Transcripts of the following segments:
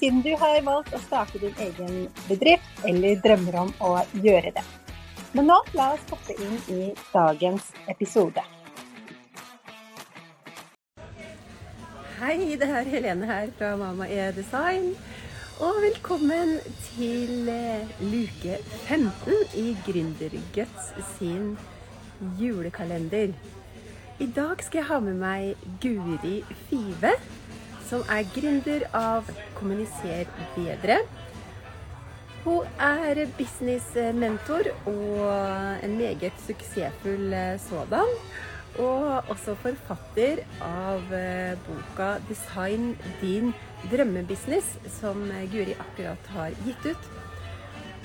siden du har valgt å starte din egen bedrift eller drømmer om å gjøre det. Men nå la oss hoppe inn i dagens episode. Hei, det er Helene her fra Mama E Design. Og velkommen til eh, luke 15 i Gründerguts sin julekalender. I dag skal jeg ha med meg Guri Five, som er gründer av Kommuniser bedre. Hun er businessmentor og en meget suksessfull eh, sådan. Og også forfatter av eh, boka 'Design din drømmebusiness', som Guri akkurat har gitt ut.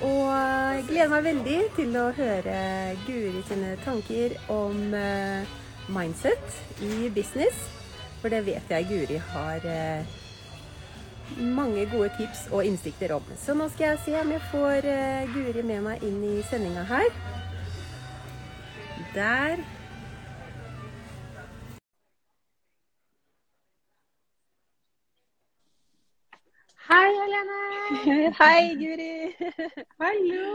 Og jeg gleder meg veldig til å høre Guri sine tanker om eh, mindset i business. For det vet jeg Guri har mange gode tips og innsikter om. Så nå skal jeg se om jeg får uh, Guri med meg inn i sendinga her. Der. Hei, Helene. Hei, Guri. Hallo.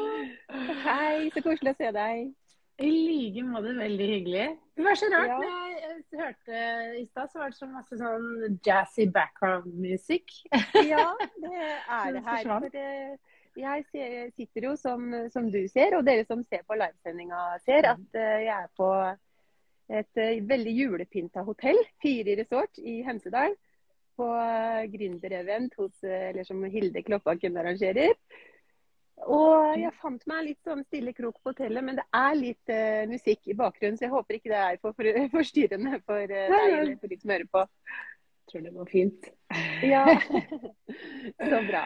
Hei, så koselig å se deg. I like måte veldig hyggelig. Det var så rart. Ja. når Jeg, hørte i stad, så var det så masse sånn jazzy background-musikk. Ja, det er det her. For det, jeg sitter jo som, som du ser, og dere som ser på livesendinga ser, at eh, jeg er på et eh, veldig julepynta hotell, Fire resort i Hemsedal. På gründerevent hos, eh, eller som Hilde Kloppakken arrangerer. Og jeg fant meg litt sånn stille krok på hotellet, men det er litt uh, musikk i bakgrunnen, så jeg håper ikke det er for, for forstyrrende for uh, deg eller for de som hører på. Jeg tror det går fint. Ja, så bra.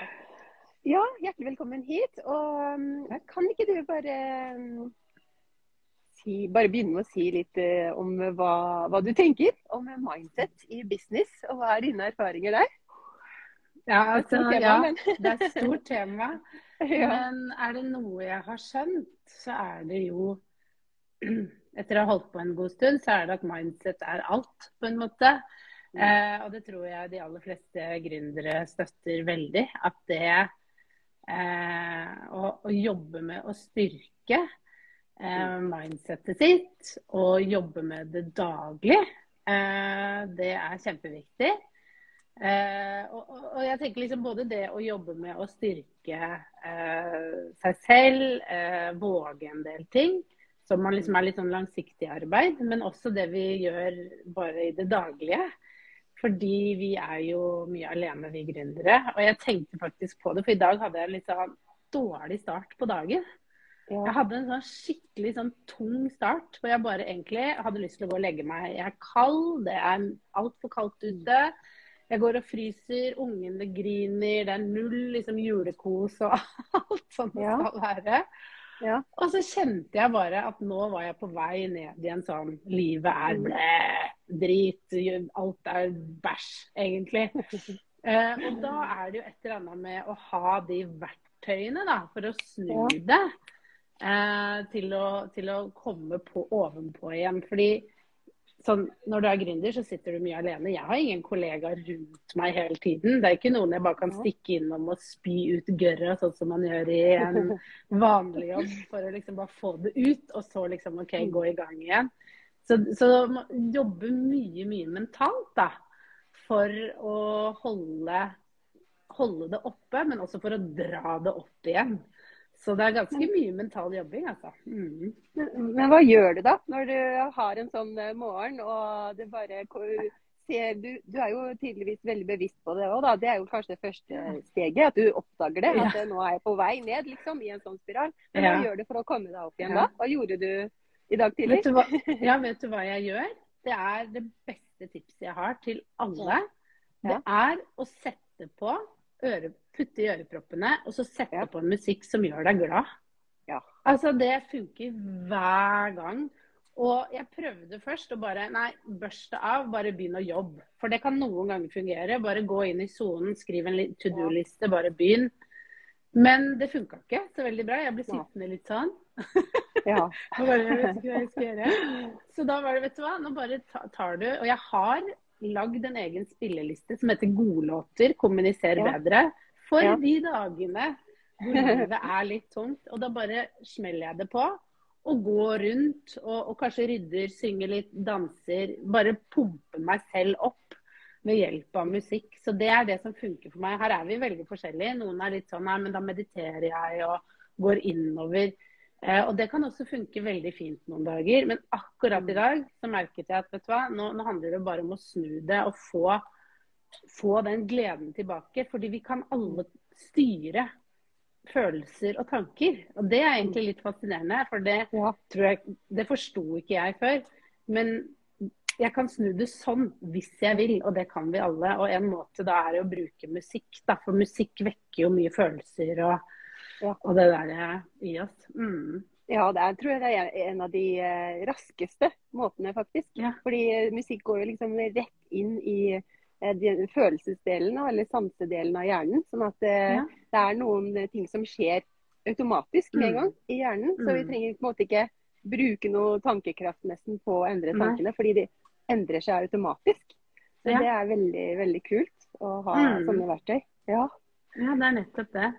Ja, hjertelig velkommen hit. Og um, kan ikke du bare um, si, bare begynne med å si litt uh, om hva, hva du tenker om mindset i business, og hva er dine erfaringer der? Ja, Det er altså, tema, ja, det er et stort tema. Men er det noe jeg har skjønt, så er det jo Etter å ha holdt på en god stund, så er det at mindset er alt, på en måte. Eh, og det tror jeg de aller fleste gründere støtter veldig. At det eh, å, å jobbe med å styrke eh, mindsetet sitt og jobbe med det daglig, eh, det er kjempeviktig. Eh, og, og, jeg tenker liksom både det å jobbe med å styrke eh, seg selv, eh, våge en del ting, som man liksom er litt sånn langsiktig arbeid, men også det vi gjør bare i det daglige. Fordi vi er jo mye alene, vi gründere. Og jeg tenkte faktisk på det, for i dag hadde jeg en litt sånn dårlig start på dagen. Jeg hadde en sånn skikkelig sånn tung start, hvor jeg bare egentlig hadde lyst til å gå og legge meg. Jeg er kald, det er altfor kaldt ute. Jeg går og fryser, ungene griner, det er null liksom, julekos og alt sånt det Ja. skal være. Ja. Og så kjente jeg bare at nå var jeg på vei ned i en sånn Livet er blæ, drit, alt er bæsj, egentlig. Eh, og da er det jo et eller annet med å ha de verktøyene da, for å snu Ja. det. Eh, til, å, til å komme på ovenpå igjen. Fordi sånn, når du er gründer, så sitter du mye alene. Jeg har ingen kollegaer rundt meg hele tiden. Det er ikke noen jeg bare kan stikke innom og spy ut gørra, sånn som man gjør i en vanlig jobb, for å liksom bare få det ut, og så liksom OK, gå i gang igjen. Så, så jobbe mye, mye mentalt, da. For å holde, holde det oppe, men også for å dra det opp igjen. Så det er ganske mye mental jobbing, altså. Mm. Men, men hva gjør du da, når du har en sånn eh, morgen og det bare ser du, du er jo tydeligvis veldig bevisst på det òg, da. Det er jo kanskje det første steget. At du oppdager det. At nå er jeg på vei ned, liksom, i en sånn spiral. Men hva Ja. gjør du for å komme deg opp igjen Ja. da? Hva gjorde du i dag tidlig? Vet du hva, ja, vet du hva jeg gjør? Det er det beste tipset jeg har til alle. Det er å sette på øre, putte i øreproppene og så sette Ja. på en musikk som gjør deg glad. Ja. Altså, det funker hver gang. Og jeg prøvde først å bare Nei, børste av, bare begynn å jobbe. For det kan noen ganger fungere. Bare gå inn i sonen, skriv en to do-liste, bare begynn. Men det funka ikke så veldig bra. Jeg ble sittende litt sånn. Ja. Så da var det, vet du hva, nå bare tar du Og jeg har lagd en egen spilleliste som heter Godlåter, kommuniser bedre, for Ja. de dagene hvor livet er litt tungt. Og da bare smeller jeg det på. Og går rundt og, og kanskje rydder, synger litt, danser. Bare pumper meg selv opp ved hjelp av musikk. Så det er det som funker for meg. Her er vi veldig forskjellige. Noen er litt sånn nei, men da mediterer jeg og går innover. Eh, og det kan også funke veldig fint noen dager. Men akkurat i dag så merket jeg at vet du hva, nå, nå handler det bare om å snu det og få, få den gleden tilbake. Fordi vi kan alle styre følelser og tanker. Og det er egentlig litt fascinerende, for det tror jeg Det forsto ikke jeg før. Men jeg kan snu det sånn hvis jeg vil, og det kan vi alle. Og en måte da er å bruke musikk, da. For musikk vekker jo mye følelser og, Ja. og det der i oss. Mm. Ja, det er, tror jeg det er en av de eh, raskeste måtene, faktisk. Ja. Fordi eh, musikk går jo liksom rett inn i eh, følelsesdelen av, eller sansedelen av hjernen. Sånn at eh, Ja. det er noen eh, ting som skjer automatisk med en Mm. gang i hjernen. Så vi Mm. trenger på en måte ikke bruke noe tankekraft nesten på å endre Nei. tankene, fordi de endrer seg automatisk. Så Ja. det er veldig, veldig kult å ha Mm. sånne verktøy. Ja. Ja, det er nettopp det.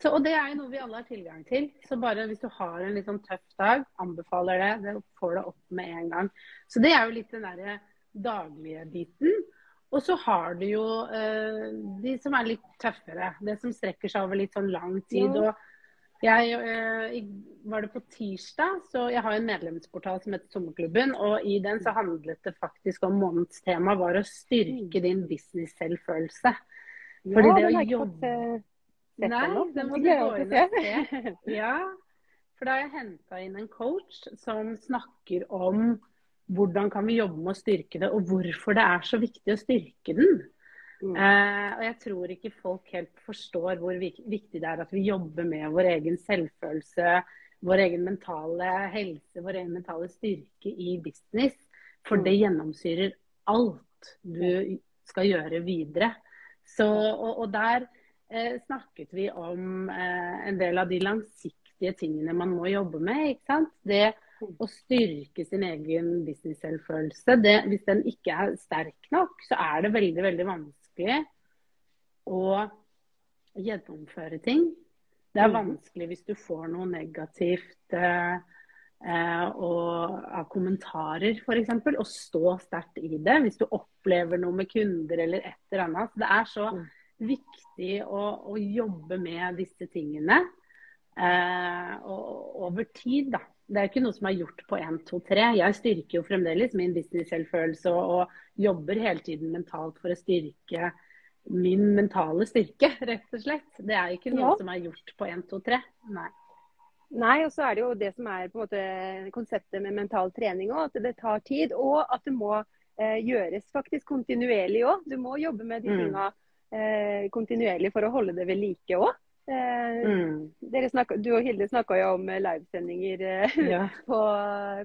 Så, og det er jo noe vi alle har tilgang til. Så bare hvis du har en litt sånn tøff dag, anbefaler det. Det får det opp med en gang. Så det er jo litt den derre daglige biten. Og så har du jo eh, de som er litt tøffere. Det som strekker seg over litt sånn lang tid. Ja. Og jeg eh, var det på tirsdag, så jeg har en medlemsportal som heter Sommerklubben. Og i den så handlet det faktisk om månedens tema var å styrke din business-selvfølelse. Fordi ja, det å jobbe- Nei, den må du gå inn og se. Ja, for da har jeg henta inn en coach som snakker om hvordan kan vi jobbe med å styrke det, og hvorfor det er så viktig å styrke den. Mm. Eh, og jeg tror ikke folk helt forstår hvor viktig det er at vi jobber med vår egen selvfølelse, vår egen mentale helse, vår egen mentale styrke i business. For Mm. det gjennomsyrer alt du skal gjøre videre. Så, og, og der eh, snakket vi om eh, en del av de langsiktige tingene man må jobbe med. ikke sant? Det å styrke sin egen business-selvfølelse. Hvis den ikke er sterk nok, så er det veldig, veldig vanskelig å gjennomføre ting. Det er Mhm. vanskelig hvis du får noe negativt eh, eh, og, av kommentarer, f.eks. Å stå sterkt i det. Hvis du opplever noe med kunder eller et eller annet. Det er så Mm. viktig å, å jobbe med disse tingene. Eh, og over tid, da. Det er jo ikke noe som er gjort på 1, 2, 3. Jeg styrker jo fremdeles min business-selvfølelse og, og jobber hele tiden mentalt for å styrke min mentale styrke, rett og slett. Det er ikke noe Ja. som er gjort på 1, 2, 3. Nei. Nei, og så er det jo det som er på en måte konseptet med mental trening òg, at det tar tid. Og at det må eh, gjøres faktisk kontinuerlig òg. Du må jobbe med de Mm. tinga eh, kontinuerlig for å holde det ved like òg. Eh, Mm. snakket- du og Hilde snakka jo om eh, livesendinger eh, Ja. på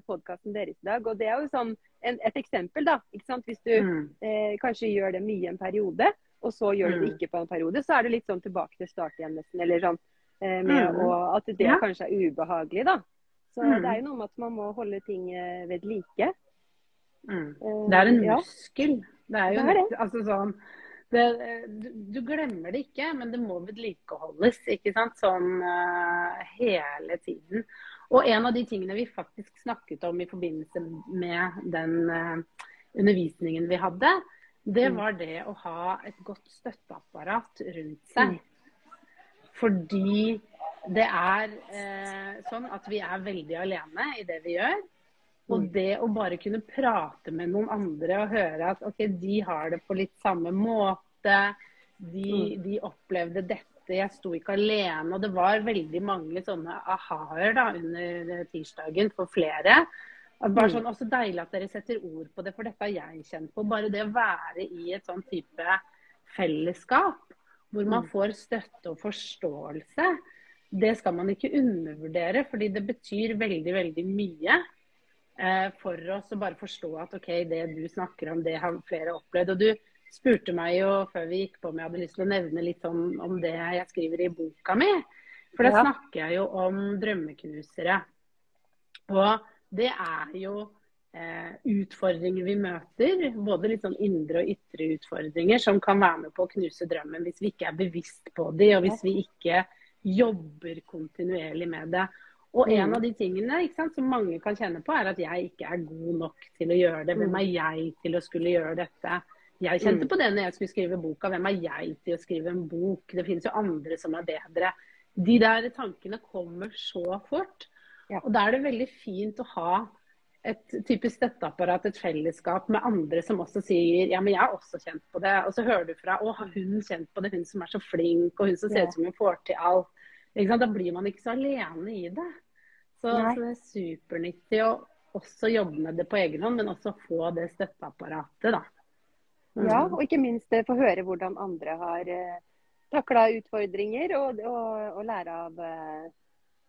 podkasten deres i dag. Og det er jo sånn en, et eksempel, da. Hvis du Mm. eh, kanskje gjør det mye en periode, og så gjør du det Mm. ikke på en periode, så er det litt sånn tilbake til start igjen nesten. Eller sånn eh, med Mm. å, at det Ja. kanskje er ubehagelig, da. Så Mm. det er jo noe med at man må holde ting ved like. Mm. Det er en ja. muskel. Det er jo Det er det. altså sånn det, du, du glemmer det ikke, men det må vedlikeholdes ikke sant? sånn uh, hele tiden. Og en av de tingene vi faktisk snakket om i forbindelse med den uh, undervisningen vi hadde, det Mm. var det å ha et godt støtteapparat rundt seg. Mm. Fordi det er eh, sånn at vi er veldig alene i det vi gjør. Og Mm. det å bare kunne prate med noen andre og høre at ok, de har det på litt samme måte. De, Mm. de opplevde dette, jeg sto ikke alene. Og det var veldig mange sånne aha-er da under tirsdagen for flere. At Bare Mm. sånn, også deilig at dere setter ord på det, for dette har jeg kjent på. Bare det å være i et sånn type fellesskap. hvor man får støtte og forståelse, det skal man ikke undervurdere. Fordi det betyr veldig, veldig mye for oss å bare forstå at OK, det du snakker om, det har flere opplevd. Og du spurte meg jo før vi gikk på om jeg hadde lyst til å nevne litt om, om det jeg skriver i boka mi. For da Ja. snakker jeg jo om drømmeknusere. Og det er jo eh, utfordringer vi møter. Både litt sånn indre og ytre utfordringer som kan være med på å knuse drømmen hvis vi ikke er bevisst på de, og hvis vi ikke jobber kontinuerlig med det. Og en Mm. av de tingene ikke sant, som mange kan kjenne på, er at jeg ikke er god nok til å gjøre det. Hvem Mm. er jeg til å skulle gjøre dette? Jeg kjente Mm. på det når jeg skulle skrive boka. Hvem er jeg til å skrive en bok? Det finnes jo andre som er bedre. De der tankene kommer så fort. Og da er det veldig fint å ha et type støtteapparat, et fellesskap med andre som også sier ja, men jeg har også kjent på det. Og så hører du fra å, har hun kjent på det, hun som er så flink, og hun som ser ut som hun får til alt. Ikke sant? Da blir man ikke så alene i det. Så, så det er supernyttig å også jobbe med det på egen hånd, men også få det støtteapparatet, da. Mm. Ja, og ikke minst eh, få høre hvordan andre har uh, takla utfordringer, og, og, og lære av eh,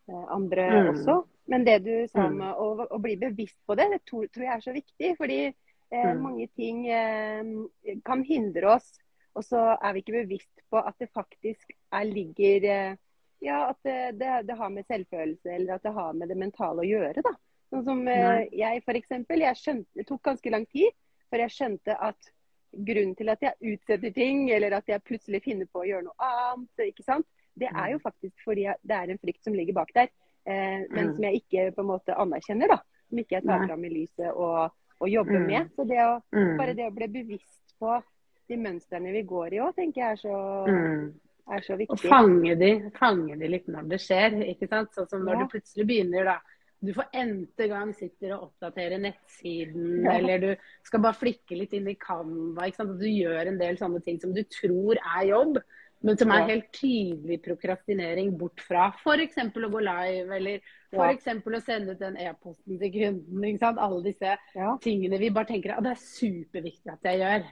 eh, andre Mm. også. Men det du sa om Mm. å, å bli bevisst på det, det tror, tror jeg er så viktig. Fordi eh, Mm. mange ting eh, kan hindre oss, og så er vi ikke bevisst på at det faktisk er, ligger eh, Ja, at det, det, det har med selvfølelse eller at det har med det mentale å gjøre. da. Sånn som eh, Nei. jeg f.eks. Jeg skjønte, det tok ganske lang tid før jeg skjønte at grunnen til at jeg utsetter ting, eller at jeg plutselig finner på å gjøre noe annet, ikke sant? det er jo faktisk fordi jeg, det er en frykt som ligger bak der. Eh, men Mm. som jeg ikke på en måte anerkjenner. da. Som ikke jeg tar fram i lyset og, og jobber Mm. med. Så det å, Mm. bare det å bli bevisst på de mønstrene vi går i òg, tenker jeg er så, Mm. Er så Og viktig. fange de, fange de litt når det skjer. ikke sant? Sånn som når Ja. du plutselig begynner, da. Du for n-te gang sitter og oppdaterer nettsiden, Ja. eller du skal bare flikke litt inn i Canva. ikke sant? Og du gjør en del sånne ting som du tror er jobb, men som er Ja. helt tydelig prokrastinering bort fra f.eks. å gå live, eller f.eks. å sende ut den e-posten til kunden. ikke sant? Alle disse tingene vi bare tenker at det er superviktig at jeg gjør.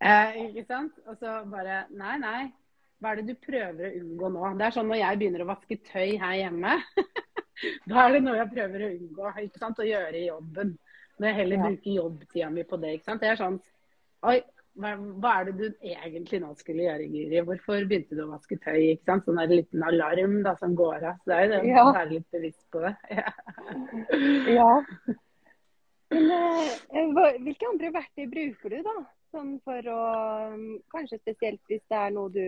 Eh, ikke sant? Og så bare Nei, nei. Hva er det du prøver å unngå nå? Det er sånn når jeg begynner å vaske tøy her hjemme. da er det noe jeg prøver å unngå ikke sant? å gjøre i jobben. Når jeg heller Ja. bruker jobbtida mi på det. ikke sant? Det er sånn Oi, hva, hva er det du egentlig nå skulle gjøre, Guri? Hvorfor begynte du å vaske tøy? ikke sant? Sånn en liten alarm da, som går av. Så det er jo det Ja. være litt bevisst på det. Ja. Men eh, hvilke andre verktøy bruker du, da? Sånn for å mm, Kanskje spesielt hvis det er noe du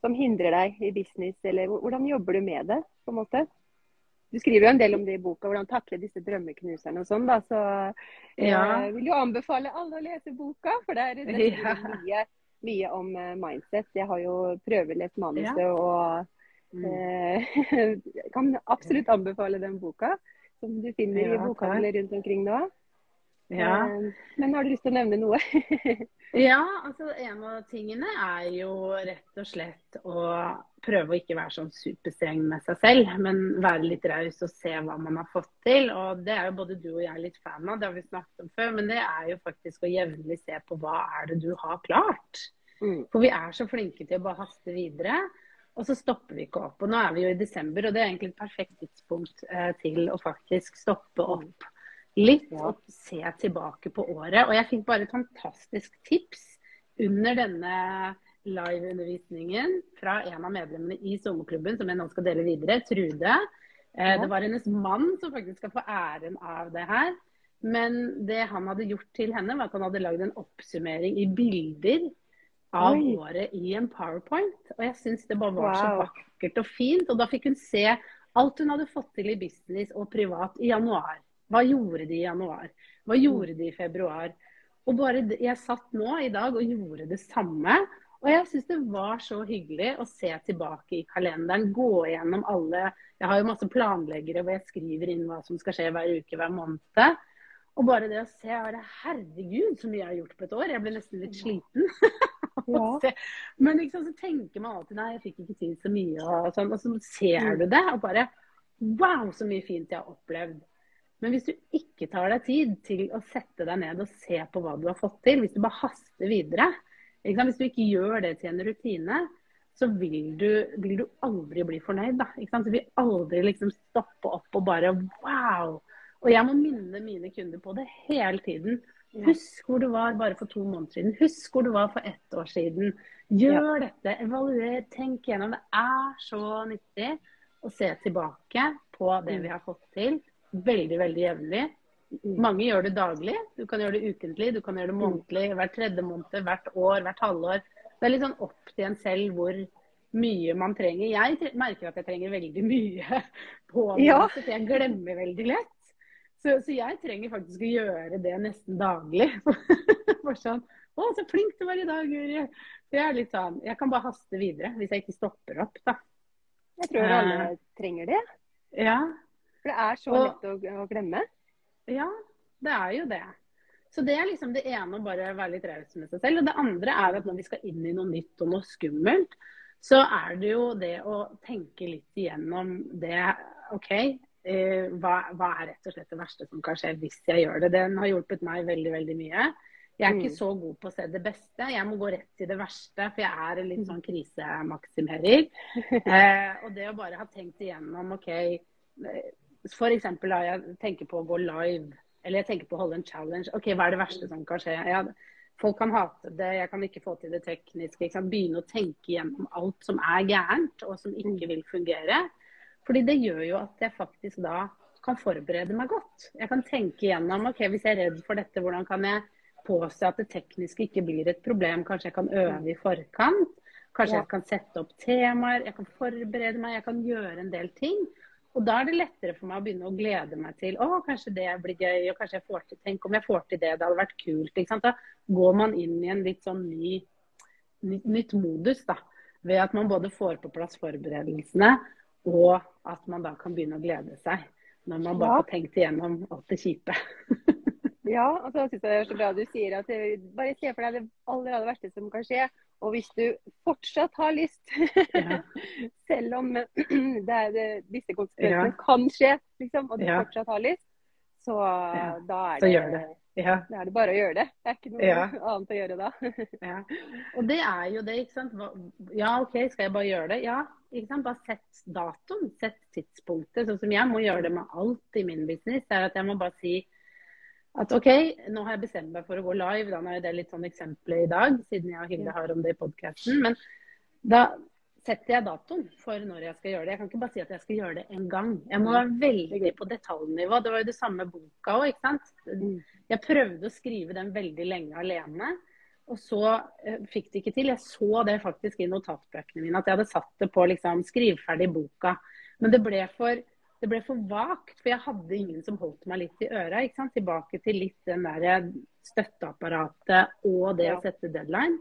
som hindrer deg i business, eller hvordan jobber du med det? på en måte? Du skriver jo en del om det i boka, hvordan takle disse drømmeknuserne og sånn. da, Så Ja. jeg vil jo anbefale alle å lese boka, for der, er det Ja. mye, mye om eh, mindset. Jeg har jo prøvelest manuset Ja. og Mm. Eh, kan absolutt anbefale den boka, som du finner i bokhandler rundt omkring nå. Ja. Eh, Men har du lyst til å nevne noe? Ja, altså en av tingene er jo rett og slett å prøve å ikke være sånn superstreng med seg selv, men være litt raus og se hva man har fått til. Og det er jo både du og jeg litt fan av, det har vi snakket om før, men det er jo faktisk å jevnlig se på hva er det du har klart. Mm. For vi er så flinke til å bare haste videre. Og så stopper vi ikke opp. Og nå er vi jo i desember, og det er egentlig et perfekt tidspunkt eh, til å faktisk stoppe opp litt og se tilbake på året. Og jeg fikk bare et fantastisk tips under denne liveundervisningen fra en av medlemmene i sommerklubben, som jeg nå skal dele videre, Trude. Eh. Det var hennes mann som faktisk skal få æren av det her. Men det han hadde gjort til henne, var at han hadde lagd en oppsummering i bilder av Oi. året i en powerpoint. Og jeg syns det bare var så vakkert og fint. Og da fikk hun se alt hun hadde fått til i business og privat i januar. Hva gjorde de i januar? Hva gjorde de i februar? Og bare Jeg satt nå i dag og gjorde det samme. Og jeg syns det var så hyggelig å se tilbake i kalenderen, gå gjennom alle Jeg har jo masse planleggere hvor jeg skriver inn hva som skal skje hver uke, hver måned. Og bare det å se bare, Herregud, så mye jeg har gjort på et år. Jeg ble nesten litt sliten. Ja. Men liksom, så tenker man alltid nei, jeg fikk ikke til så mye. Og, sånn, og så ser Mm. du det, og bare wow, så mye fint jeg har opplevd. Men hvis du ikke tar deg tid til å sette deg ned og se på hva du har fått til, hvis du bare haster videre, Hvis du ikke gjør det til en rutine, så vil du, vil du aldri bli fornøyd. Da, Du vil aldri liksom stoppe opp og bare wow. Og jeg må minne mine kunder på det hele tiden. Husk hvor du var bare for to måneder siden. Husk hvor du var for ett år siden. Gjør ja. dette, evaluer, tenk gjennom. Det er så nyttig å se tilbake på det mm. vi har fått til. Veldig, veldig jevnlig. Mm. Mange gjør det daglig. Du kan gjøre det ukentlig, du kan gjøre det mm. månedlig, hver tredje måned, hvert år, hvert halvår. Det er litt sånn opp til en selv hvor mye man trenger. Jeg merker at jeg trenger veldig mye på det, ja. så jeg glemmer veldig lett. Så, så, jeg trenger faktisk å gjøre det nesten daglig. For sånn Å, så flink du var i dag, Guri. Så Jeg er litt sånn Jeg kan bare haste videre hvis jeg ikke stopper opp, da. Jeg tror alle uh, trenger det. Ja. For det er så lett å, å, glemme. Ja, det er jo det. Så det er liksom det ene å bare være litt raus med seg selv. Og det andre er at når vi skal inn i noe nytt og noe skummelt, så er det jo det å tenke litt igjennom det. OK, Eh, hva, hva, er rett og slett det verste som kan skje hvis jeg gjør det. Den har hjulpet meg veldig veldig mye. Jeg er ikke mm. så god på å se det beste. Jeg må gå rett til det verste, for jeg er en litt sånn krisemaksimerer. Eh, og det å bare ha tenkt igjennom OK eh, eksempel, da jeg tenker på å gå live, eller jeg tenker på å holde en challenge. OK, hva er det verste som kan skje? Ja, folk kan hate det, jeg kan ikke få til det tekniske. Begynne å tenke igjennom alt som er gærent, og som ikke vil fungere. Fordi det gjør jo at jeg faktisk da kan forberede meg godt. Jeg kan tenke igjennom ok, hvis jeg er redd for dette, hvordan kan jeg påse at det tekniske ikke blir et problem? Kanskje jeg kan øve i forkant? Kanskje jeg kan sette opp temaer? Jeg kan forberede meg, jeg kan gjøre en del ting. Og da er det lettere for meg å begynne å glede meg til å, kanskje det blir gøy, og kanskje jeg får til Tenk om jeg får til det, det hadde vært kult. Da går man inn i en litt sånn ny, nytt, nytt modus, da. Ved at man både får på plass forberedelsene og at man da kan begynne å glede seg. Når man bare ja. har tenkt igjennom alt det kjipe. ja, og så syns jeg det er så bra du sier at bare se for deg det aller, aller verste som kan skje. Og hvis du fortsatt har lyst, ja. selv om det det, disse konsekvensene ja. kan skje, liksom, og du fortsatt har lyst, så da er det, det. Ja. Da er det bare å gjøre det. Det er ikke noe ja. annet å gjøre da. ja. Og det er jo det, ikke sant. Ja, OK, skal jeg bare gjøre det? Ja, ikke sant. Bare sett datoen. Sett tidspunktet. Sånn som jeg må gjøre det med alt i min business. Er at jeg må bare si at OK, nå har jeg bestemt meg for å gå live. Da er det litt sånn eksempel i dag, siden jeg og Hilde har om det i podkasten. Men da setter jeg datoen for når jeg skal gjøre det. Jeg kan ikke bare si at jeg skal gjøre det en gang. Jeg må være veldig på detaljnivå. Det var jo det samme boka òg, ikke sant. Mm. Jeg prøvde å skrive den veldig lenge alene. Og så uh, fikk det ikke til. Jeg så det faktisk i notatbøkene mine, at jeg hadde satt det på liksom, skriv ferdig boka. Men det ble for det ble for vagt, for jeg hadde ingen som holdt meg litt i øra. Tilbake til litt den der støtteapparatet og det ja. å sette deadline.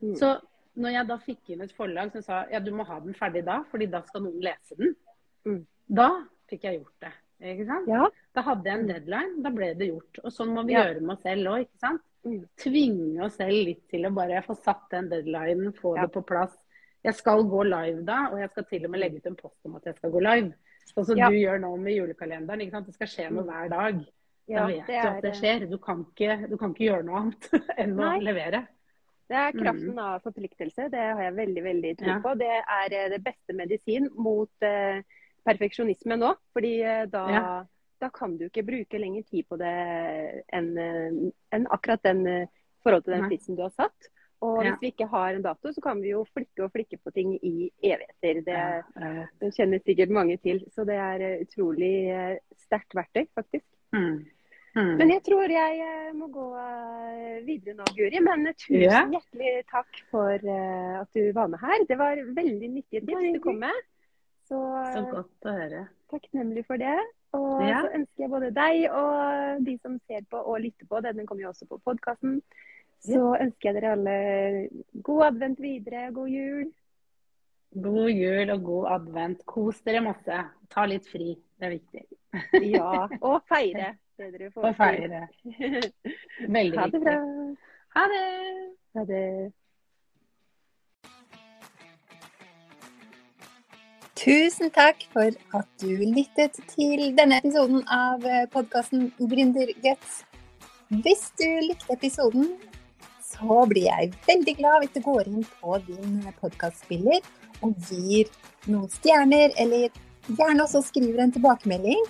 Mm. Så når jeg da fikk inn et forlag som sa ja, du må ha den ferdig da, fordi da skal noen lese den, mm. da fikk jeg gjort det. Ikke sant? Ja. Da hadde jeg en deadline, da ble det gjort. Og sånn må vi ja. gjøre med oss selv òg, ikke sant. Mm. Tvinge oss selv litt til å bare få satt den deadlinen, få det på plass. Jeg skal gå live da, og jeg skal til og med legge ut en post om at jeg skal gå live. Sånn som du gjør nå med julekalenderen. ikke sant? Det skal skje noe mm. hver dag. Da vet du at det skjer. Du kan ikke, du kan ikke gjøre noe annet enn Nei. å levere. Det er kraften mm. av forpliktelse. Det har jeg veldig veldig tro på. Det er eh, det beste medisin mot eh, perfeksjonisme nå. Fordi eh, da, ja. da, kan du ikke bruke lenger tid på det enn en akkurat den forhold til den fristen du har satt. Og hvis vi ikke har en dato, så kan vi jo flikke og flikke på ting i evigheter. Det, det kjenner sikkert mange til. Så det er utrolig sterkt verktøy, faktisk. Mm. Mm. Men jeg tror jeg eh, må gå eh, videre nå, Guri. Men tusen ja. hjertelig takk for at du var med her. Det var veldig nyttige tips du kom med. Så, så godt å høre. Takknemlig for det. Og ja. så ønsker jeg både deg og de som ser på og lytter på, denne kommer jo også på podkasten, så ja. ønsker jeg dere alle god advent videre, god jul. God jul og god advent. Kos dere masse. Ta litt fri. Det er viktig. ja, og feire det dere får Og feire. Veldig viktig. ha det bra. Ha det. Ha det. Tusen takk for at du lyttet til denne episoden av podkasten Gründerguts. Hvis du likte episoden, så blir jeg veldig glad hvis du går inn på din podkastspiller og gir noen stjerner, eller gjerne også skriver en tilbakemelding.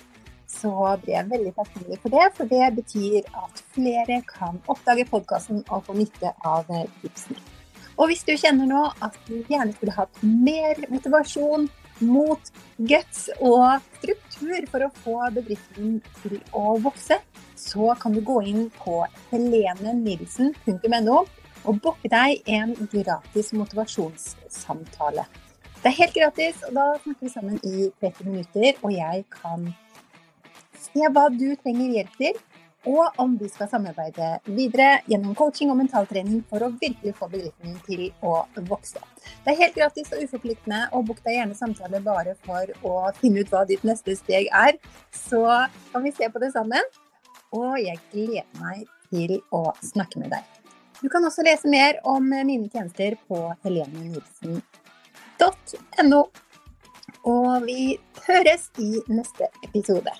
Så blir jeg veldig takknemlig for det, for det betyr at flere kan oppdage podkasten og få nytte av tipsene. Og hvis du kjenner nå at du gjerne skulle hatt mer motivasjon, mot guts og struktur for å få bedriften til å vokse, så kan du gå inn på helenenilsen.no og booke deg en gratis motivasjonssamtale. Det er helt gratis, og da snakker vi sammen i 30 minutter, og jeg kan se hva du trenger hjelp til, og om vi skal samarbeide videre gjennom coaching og mentaltrening for å virkelig få bedriften til å vokse. Det er helt gratis og uforpliktende, og book deg gjerne samtale bare for å finne ut hva ditt neste steg er. Så kan vi se på det sammen og jeg gleder meg til å snakke med deg. Du kan også lese mer om mine tjenester på helenenilsen.no. Og vi høres i neste episode.